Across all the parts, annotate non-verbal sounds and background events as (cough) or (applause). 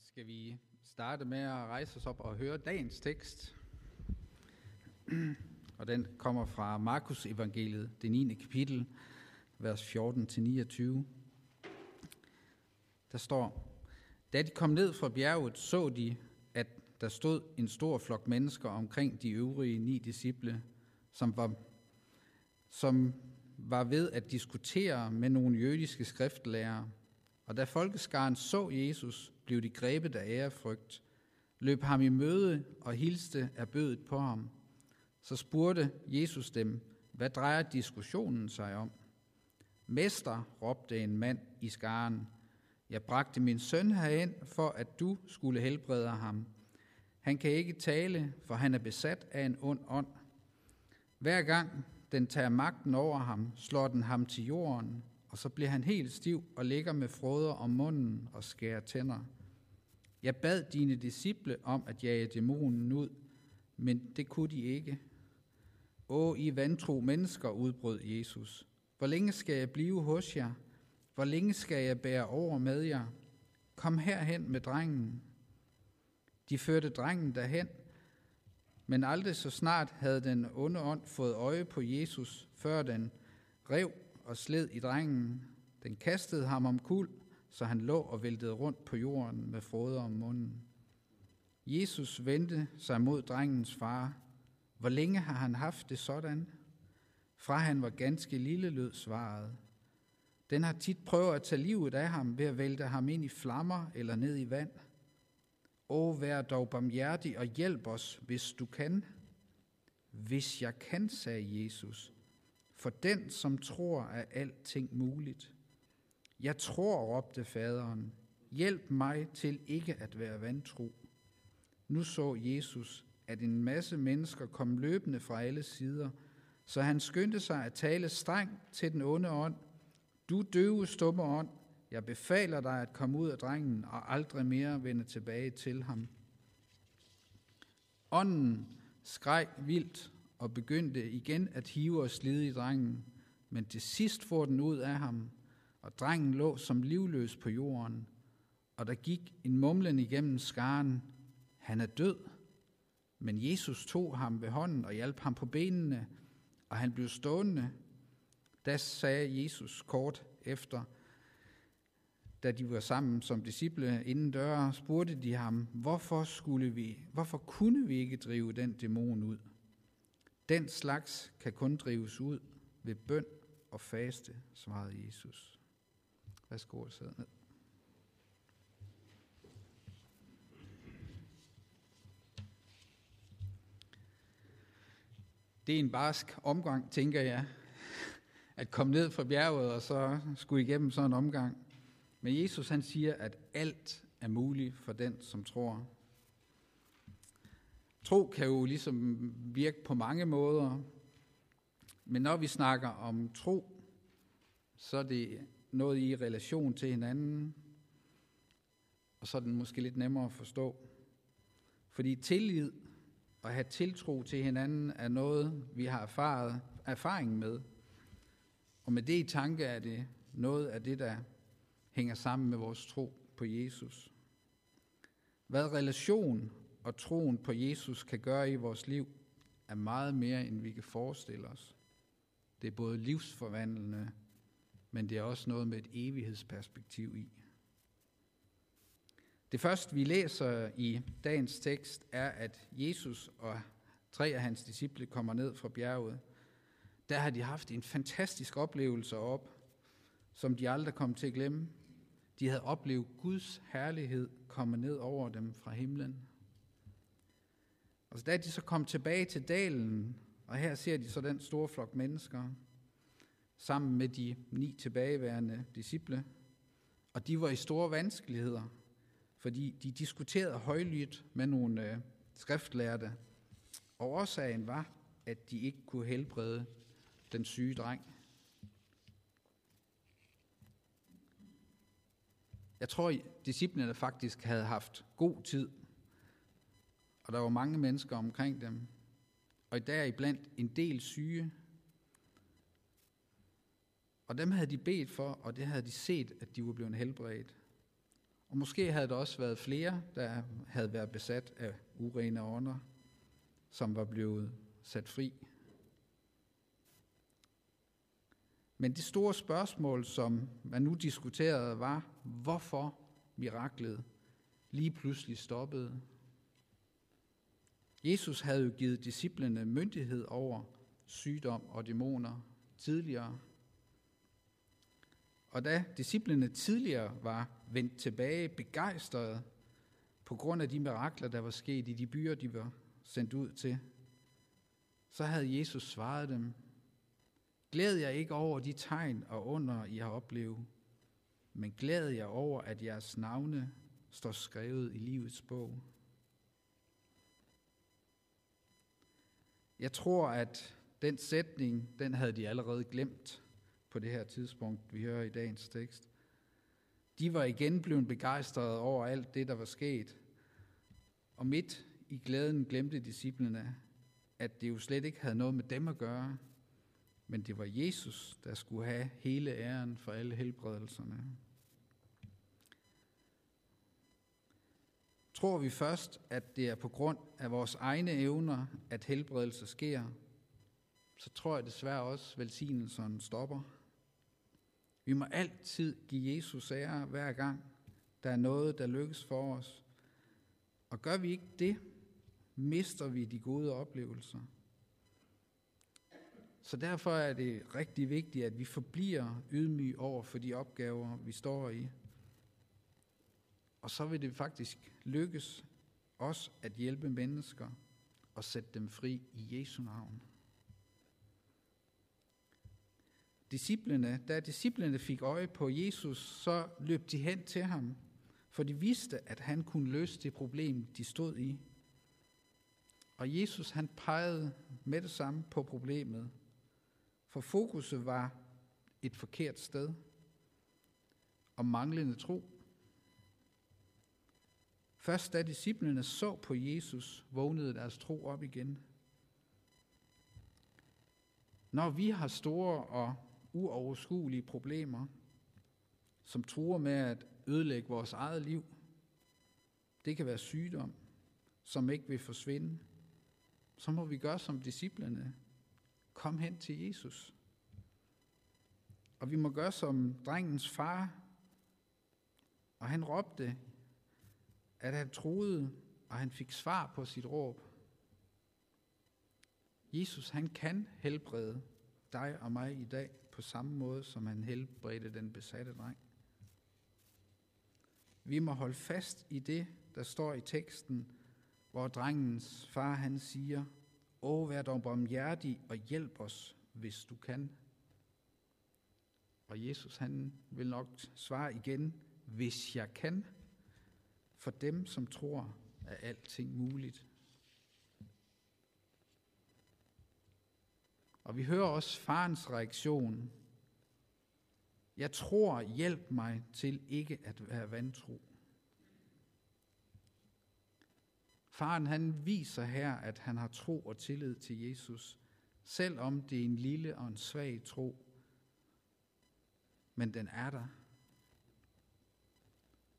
skal vi starte med at rejse os op og høre dagens tekst. (clears throat) Og den kommer fra Markus evangeliet, det 9. kapitel, vers 14-29. Der står, Da de kom ned fra bjerget, så de, at der stod en stor flok mennesker omkring de øvrige ni disciple, som var, som var ved at diskutere med nogle jødiske skriftlærere. Og da folkeskaren så Jesus, blev de grebet af ærefrygt, løb ham i møde og hilste af bødet på ham. Så spurgte Jesus dem, hvad drejer diskussionen sig om? Mester, råbte en mand i skaren, jeg bragte min søn herind, for at du skulle helbrede ham. Han kan ikke tale, for han er besat af en ond ånd. Hver gang den tager magten over ham, slår den ham til jorden, og så bliver han helt stiv og ligger med froder om munden og skærer tænder. Jeg bad dine disciple om at jage dæmonen ud, men det kunne de ikke. Åh, I vantro mennesker, udbrød Jesus. Hvor længe skal jeg blive hos jer? Hvor længe skal jeg bære over med jer? Kom herhen med drengen. De førte drengen derhen, men aldrig så snart havde den onde ånd fået øje på Jesus, før den rev og sled i drengen. Den kastede ham om kul, så han lå og væltede rundt på jorden med froder om munden. Jesus vendte sig mod drengens far. Hvor længe har han haft det sådan? Fra han var ganske lille, lød svaret. Den har tit prøvet at tage livet af ham ved at vælte ham ind i flammer eller ned i vand. Åh, vær dog barmhjertig og hjælp os, hvis du kan. Hvis jeg kan, sagde Jesus, for den, som tror, er alting muligt. Jeg tror, råbte faderen, hjælp mig til ikke at være vantro. Nu så Jesus, at en masse mennesker kom løbende fra alle sider, så han skyndte sig at tale strengt til den onde ånd. Du døve, stumme ånd, jeg befaler dig at komme ud af drengen og aldrig mere vende tilbage til ham. Ånden skreg vildt og begyndte igen at hive og slide i drengen, men til sidst får den ud af ham, og drengen lå som livløs på jorden, og der gik en mumlen igennem skaren, han er død. Men Jesus tog ham ved hånden og hjalp ham på benene, og han blev stående. Da sagde Jesus kort efter, da de var sammen som disciple inden døre, spurgte de ham, hvorfor, skulle vi, hvorfor kunne vi ikke drive den dæmon ud? Den slags kan kun drives ud ved bøn og faste, svarede Jesus. Værsgo og sidde ned. Det er en barsk omgang, tænker jeg, at komme ned fra bjerget og så skulle igennem sådan en omgang. Men Jesus han siger, at alt er muligt for den, som tror. Tro kan jo ligesom virke på mange måder, men når vi snakker om tro, så er det noget i relation til hinanden, og så er den måske lidt nemmere at forstå. Fordi tillid og have tiltro til hinanden er noget, vi har erfaret, erfaring med. Og med det i tanke er det noget af det, der hænger sammen med vores tro på Jesus. Hvad relation og troen på Jesus kan gøre i vores liv, er meget mere, end vi kan forestille os. Det er både livsforvandlende, men det er også noget med et evighedsperspektiv i. Det første, vi læser i dagens tekst, er, at Jesus og tre af hans disciple kommer ned fra bjerget. Der har de haft en fantastisk oplevelse op, som de aldrig kom til at glemme. De havde oplevet Guds herlighed komme ned over dem fra himlen. Og så da de så kom tilbage til dalen, og her ser de så den store flok mennesker, sammen med de ni tilbageværende disciple, og de var i store vanskeligheder, fordi de diskuterede højlydt med nogle øh, skriftlærte, og årsagen var, at de ikke kunne helbrede den syge dreng. Jeg tror, disciplene faktisk havde haft god tid, og der var mange mennesker omkring dem, og der er iblandt en del syge. Og dem havde de bedt for, og det havde de set, at de var blevet helbredt. Og måske havde der også været flere, der havde været besat af urene ånder, som var blevet sat fri. Men det store spørgsmål, som man nu diskuterede, var, hvorfor miraklet lige pludselig stoppede. Jesus havde jo givet disciplene myndighed over sygdom og dæmoner tidligere. Og da disciplene tidligere var vendt tilbage begejstrede på grund af de mirakler, der var sket i de byer, de var sendt ud til, så havde Jesus svaret dem, Glæd jer ikke over de tegn og under, I har oplevet, men glæd jer over, at jeres navne står skrevet i livets bog. Jeg tror, at den sætning, den havde de allerede glemt på det her tidspunkt, vi hører i dagens tekst. De var igen blevet begejstrede over alt det, der var sket. Og midt i glæden glemte disciplene, at det jo slet ikke havde noget med dem at gøre, men det var Jesus, der skulle have hele æren for alle helbredelserne. Tror vi først, at det er på grund af vores egne evner, at helbredelse sker, så tror jeg desværre også, at velsignelsen stopper. Vi må altid give Jesus ære hver gang, der er noget, der lykkes for os. Og gør vi ikke det, mister vi de gode oplevelser. Så derfor er det rigtig vigtigt, at vi forbliver ydmyge over for de opgaver, vi står i. Og så vil det faktisk lykkes os at hjælpe mennesker og sætte dem fri i Jesu navn. Disciplene, da disciplene fik øje på Jesus, så løb de hen til ham, for de vidste, at han kunne løse det problem, de stod i. Og Jesus han pegede med det samme på problemet, for fokuset var et forkert sted og manglende tro. Først da disciplene så på Jesus, vågnede deres tro op igen. Når vi har store og uoverskuelige problemer, som truer med at ødelægge vores eget liv, det kan være sygdom, som ikke vil forsvinde, så må vi gøre som disciplene. Kom hen til Jesus. Og vi må gøre som drengens far. Og han råbte, at han troede, og han fik svar på sit råb. Jesus, han kan helbrede dig og mig i dag på samme måde, som han helbredte den besatte dreng. Vi må holde fast i det, der står i teksten, hvor drengens far han siger, Åh, vær dog barmhjertig og hjælp os, hvis du kan. Og Jesus han vil nok svare igen, hvis jeg kan. For dem, som tror, er alting muligt. Og vi hører også farens reaktion. Jeg tror, hjælp mig til ikke at være vantro. Faren han viser her, at han har tro og tillid til Jesus, selvom det er en lille og en svag tro. Men den er der.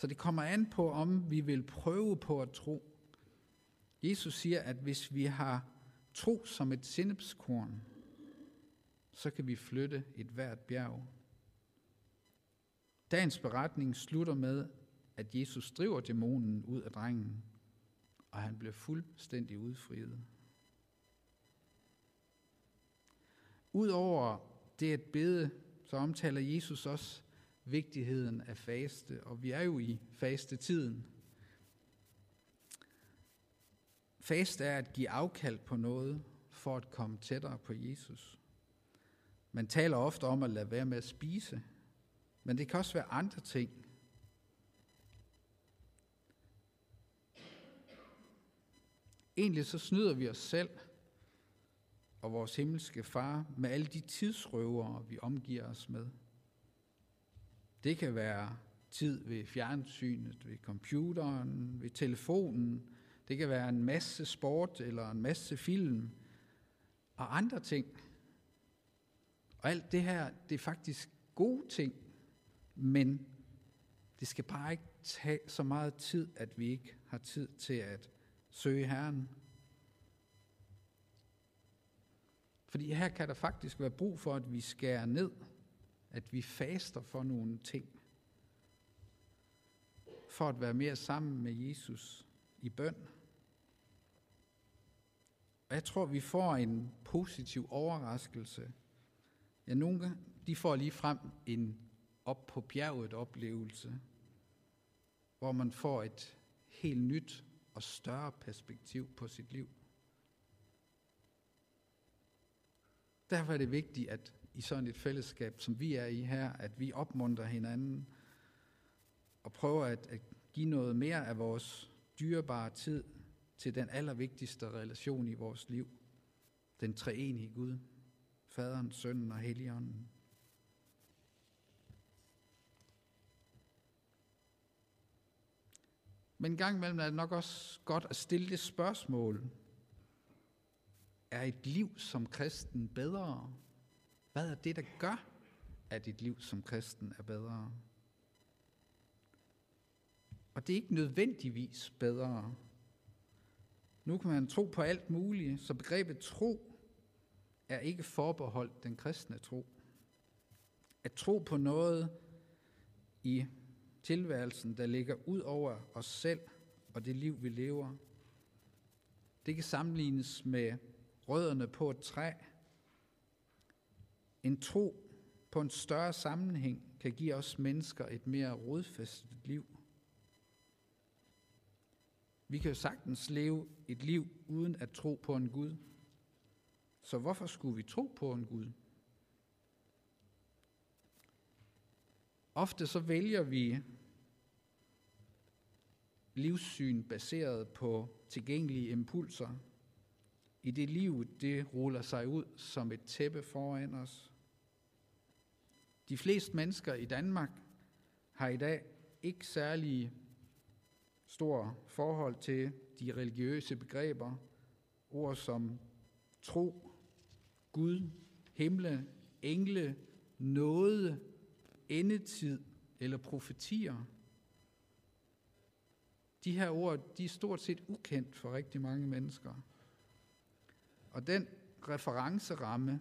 Så det kommer an på, om vi vil prøve på at tro. Jesus siger, at hvis vi har tro som et sindepskorn, så kan vi flytte et hvert bjerg. Dagens beretning slutter med, at Jesus driver dæmonen ud af drengen, og han blev fuldstændig udfriet. Udover det at bede, så omtaler Jesus også vigtigheden af faste, og vi er jo i fastetiden. Faste er at give afkald på noget for at komme tættere på Jesus. Man taler ofte om at lade være med at spise, men det kan også være andre ting. Egentlig så snyder vi os selv og vores himmelske far med alle de tidsrøvere, vi omgiver os med. Det kan være tid ved fjernsynet, ved computeren, ved telefonen. Det kan være en masse sport eller en masse film og andre ting. Og alt det her, det er faktisk gode ting, men det skal bare ikke tage så meget tid, at vi ikke har tid til at søge Herren. Fordi her kan der faktisk være brug for, at vi skærer ned, at vi faster for nogle ting, for at være mere sammen med Jesus i bøn. Og jeg tror, vi får en positiv overraskelse. Ja, nogle de får lige frem en op på bjerget oplevelse, hvor man får et helt nyt og større perspektiv på sit liv. Derfor er det vigtigt, at i sådan et fællesskab, som vi er i her, at vi opmuntrer hinanden og prøver at, at give noget mere af vores dyrebare tid til den allervigtigste relation i vores liv. Den treenige Gud, Faderen, Sønnen og Helligånden. Men en gang imellem er det nok også godt at stille det spørgsmål. Er et liv som kristen bedre? Hvad er det, der gør, at dit liv som kristen er bedre? Og det er ikke nødvendigvis bedre. Nu kan man tro på alt muligt, så begrebet tro er ikke forbeholdt den kristne tro. At tro på noget i tilværelsen, der ligger ud over os selv og det liv, vi lever, det kan sammenlignes med rødderne på et træ. En tro på en større sammenhæng kan give os mennesker et mere rodfæstet liv. Vi kan jo sagtens leve et liv uden at tro på en Gud. Så hvorfor skulle vi tro på en Gud? Ofte så vælger vi livssyn baseret på tilgængelige impulser. I det liv, det ruller sig ud som et tæppe foran os. De fleste mennesker i Danmark har i dag ikke særlig stor forhold til de religiøse begreber, ord som tro, Gud, himle, engle, nåde, endetid eller profetier. De her ord, de er stort set ukendt for rigtig mange mennesker. Og den referenceramme,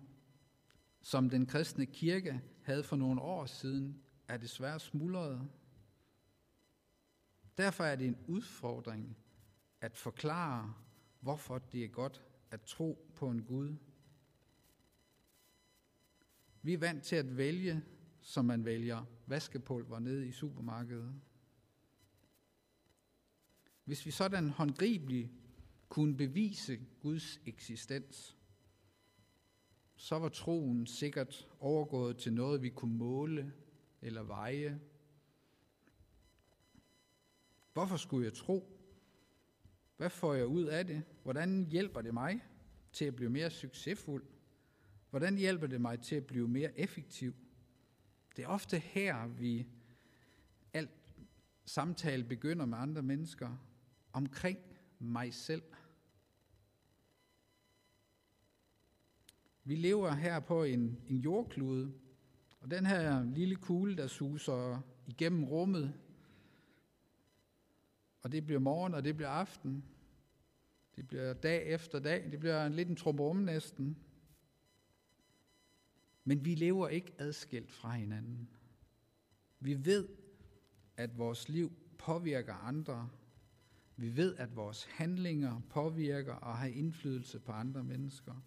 som den kristne kirke havde for nogle år siden, er desværre smuldret. Derfor er det en udfordring at forklare, hvorfor det er godt at tro på en Gud. Vi er vant til at vælge, som man vælger vaskepulver nede i supermarkedet. Hvis vi sådan håndgribeligt kunne bevise Guds eksistens, så var troen sikkert overgået til noget, vi kunne måle eller veje. Hvorfor skulle jeg tro? Hvad får jeg ud af det? Hvordan hjælper det mig til at blive mere succesfuld? Hvordan hjælper det mig til at blive mere effektiv? Det er ofte her, vi alt samtale begynder med andre mennesker omkring mig selv. Vi lever her på en, en jordklode, og den her lille kugle, der suser igennem rummet, og det bliver morgen, og det bliver aften, det bliver dag efter dag, det bliver en lidt en trombom næsten. Men vi lever ikke adskilt fra hinanden. Vi ved, at vores liv påvirker andre. Vi ved, at vores handlinger påvirker og har indflydelse på andre mennesker.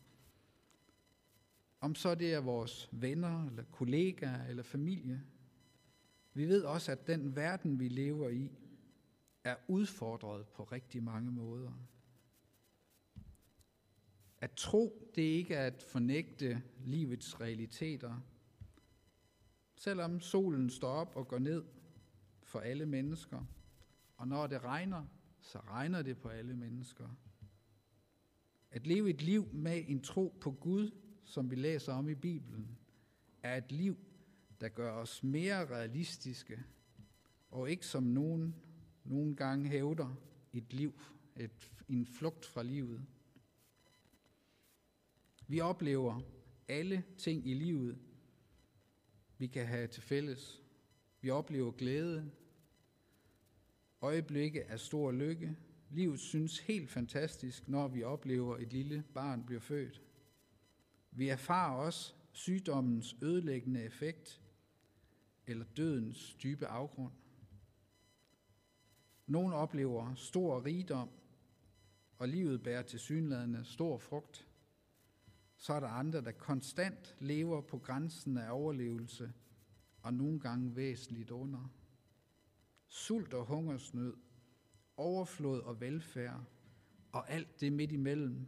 Om så det er vores venner, eller kollegaer, eller familie. Vi ved også, at den verden, vi lever i, er udfordret på rigtig mange måder. At tro, det er ikke at fornægte livets realiteter. Selvom solen står op og går ned for alle mennesker, og når det regner, så regner det på alle mennesker. At leve et liv med en tro på Gud, som vi læser om i Bibelen, er et liv, der gør os mere realistiske, og ikke som nogen nogle gange hævder et liv, et, en flugt fra livet. Vi oplever alle ting i livet, vi kan have til fælles. Vi oplever glæde, øjeblikke af stor lykke. Livet synes helt fantastisk, når vi oplever et lille barn bliver født. Vi erfarer også sygdommens ødelæggende effekt eller dødens dybe afgrund. Nogle oplever stor rigdom, og livet bærer til synlædende stor frugt. Så er der andre, der konstant lever på grænsen af overlevelse, og nogle gange væsentligt under. Sult og hungersnød, overflod og velfærd, og alt det midt imellem.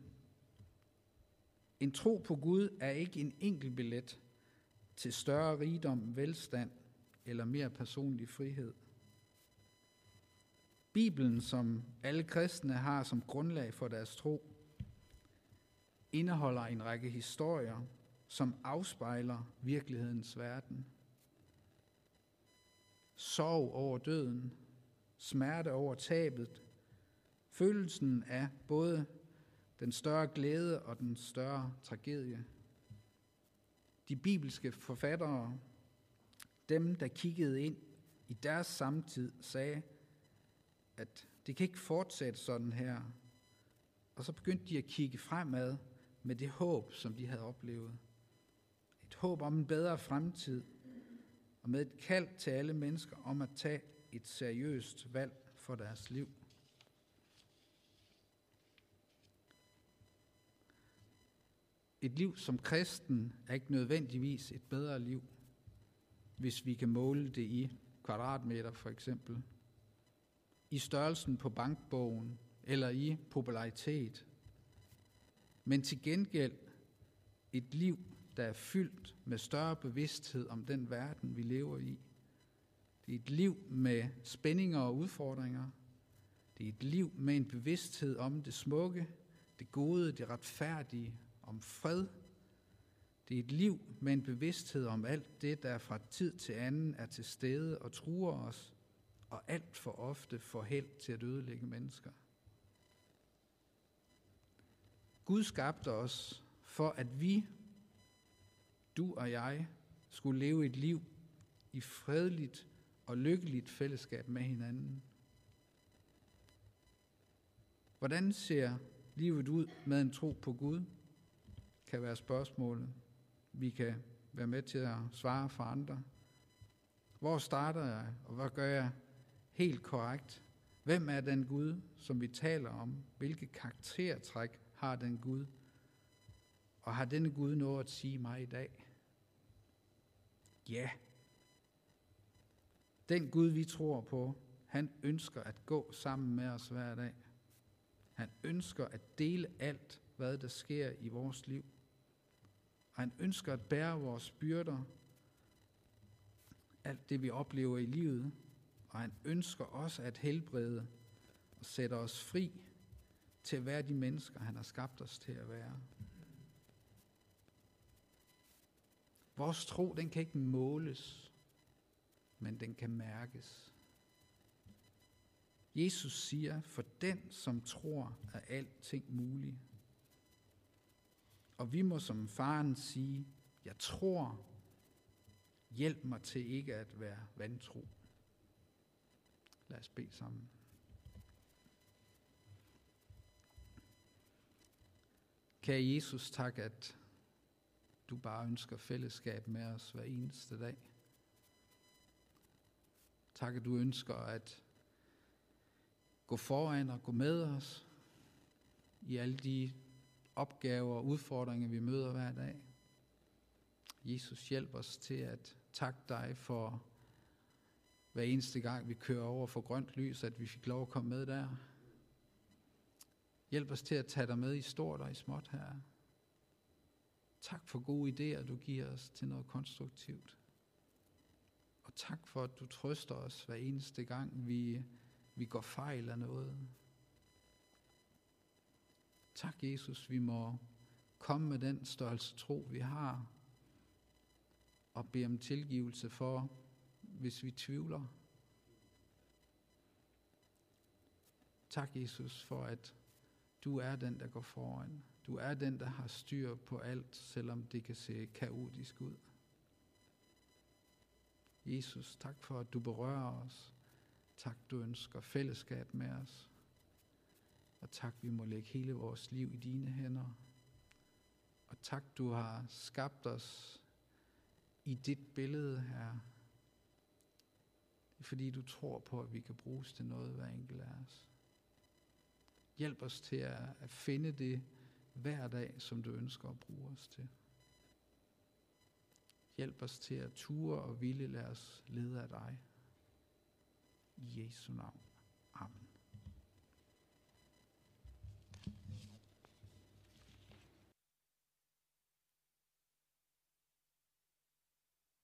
En tro på Gud er ikke en enkelt billet til større rigdom, velstand eller mere personlig frihed. Bibelen, som alle kristne har som grundlag for deres tro, indeholder en række historier, som afspejler virkelighedens verden. Sorg over døden, smerte over tabet, følelsen af både den større glæde og den større tragedie. De bibelske forfattere, dem der kiggede ind i deres samtid, sagde, at det kan ikke fortsætte sådan her. Og så begyndte de at kigge fremad med det håb, som de havde oplevet. Et håb om en bedre fremtid, og med et kald til alle mennesker om at tage et seriøst valg for deres liv. Et liv som kristen er ikke nødvendigvis et bedre liv, hvis vi kan måle det i kvadratmeter for eksempel – i størrelsen på bankbogen eller i popularitet, men til gengæld et liv, der er fyldt med større bevidsthed om den verden, vi lever i. Det er et liv med spændinger og udfordringer. Det er et liv med en bevidsthed om det smukke, det gode, det retfærdige, om fred. Det er et liv med en bevidsthed om alt det, der fra tid til anden er til stede og truer os og alt for ofte får held til at ødelægge mennesker. Gud skabte os for, at vi, du og jeg, skulle leve et liv i fredeligt og lykkeligt fællesskab med hinanden. Hvordan ser livet ud med en tro på Gud? Kan være spørgsmålet. Vi kan være med til at svare for andre. Hvor starter jeg, og hvad gør jeg helt korrekt. Hvem er den Gud, som vi taler om? Hvilke karaktertræk har den Gud? Og har denne Gud noget at sige mig i dag? Ja. Den Gud, vi tror på, han ønsker at gå sammen med os hver dag. Han ønsker at dele alt, hvad der sker i vores liv. Han ønsker at bære vores byrder, alt det vi oplever i livet, og han ønsker også at helbrede og sætte os fri til at være de mennesker, han har skabt os til at være. Vores tro, den kan ikke måles, men den kan mærkes. Jesus siger, for den, som tror, er alting muligt. Og vi må som faren sige, jeg tror, hjælp mig til ikke at være vantro. Lad os bede sammen. Kære Jesus, tak, at du bare ønsker fællesskab med os hver eneste dag. Tak, at du ønsker at gå foran og gå med os i alle de opgaver og udfordringer, vi møder hver dag. Jesus, hjælp os til at takke dig for hver eneste gang vi kører over for grønt lys, at vi fik lov at komme med der. Hjælp os til at tage dig med i stort og i småt her. Tak for gode idéer, du giver os til noget konstruktivt. Og tak for, at du trøster os hver eneste gang, vi, vi går fejl af noget. Tak, Jesus, vi må komme med den størrelse tro, vi har, og bede om tilgivelse for, hvis vi tvivler. Tak, Jesus, for at du er den, der går foran. Du er den, der har styr på alt, selvom det kan se kaotisk ud. Jesus, tak for, at du berører os Tak, du ønsker fællesskab med os. Tak, vi må lægge hele vores liv i dine hænder. Og tak, du har skabt os i dit billede her. Fordi du tror på, at vi kan bruges til noget, hver enkelt af os. Hjælp os til at, at finde det hver dag, som du ønsker at bruge os til. Hjælp os til at ture og ville lade os lede af dig. I Jesu navn.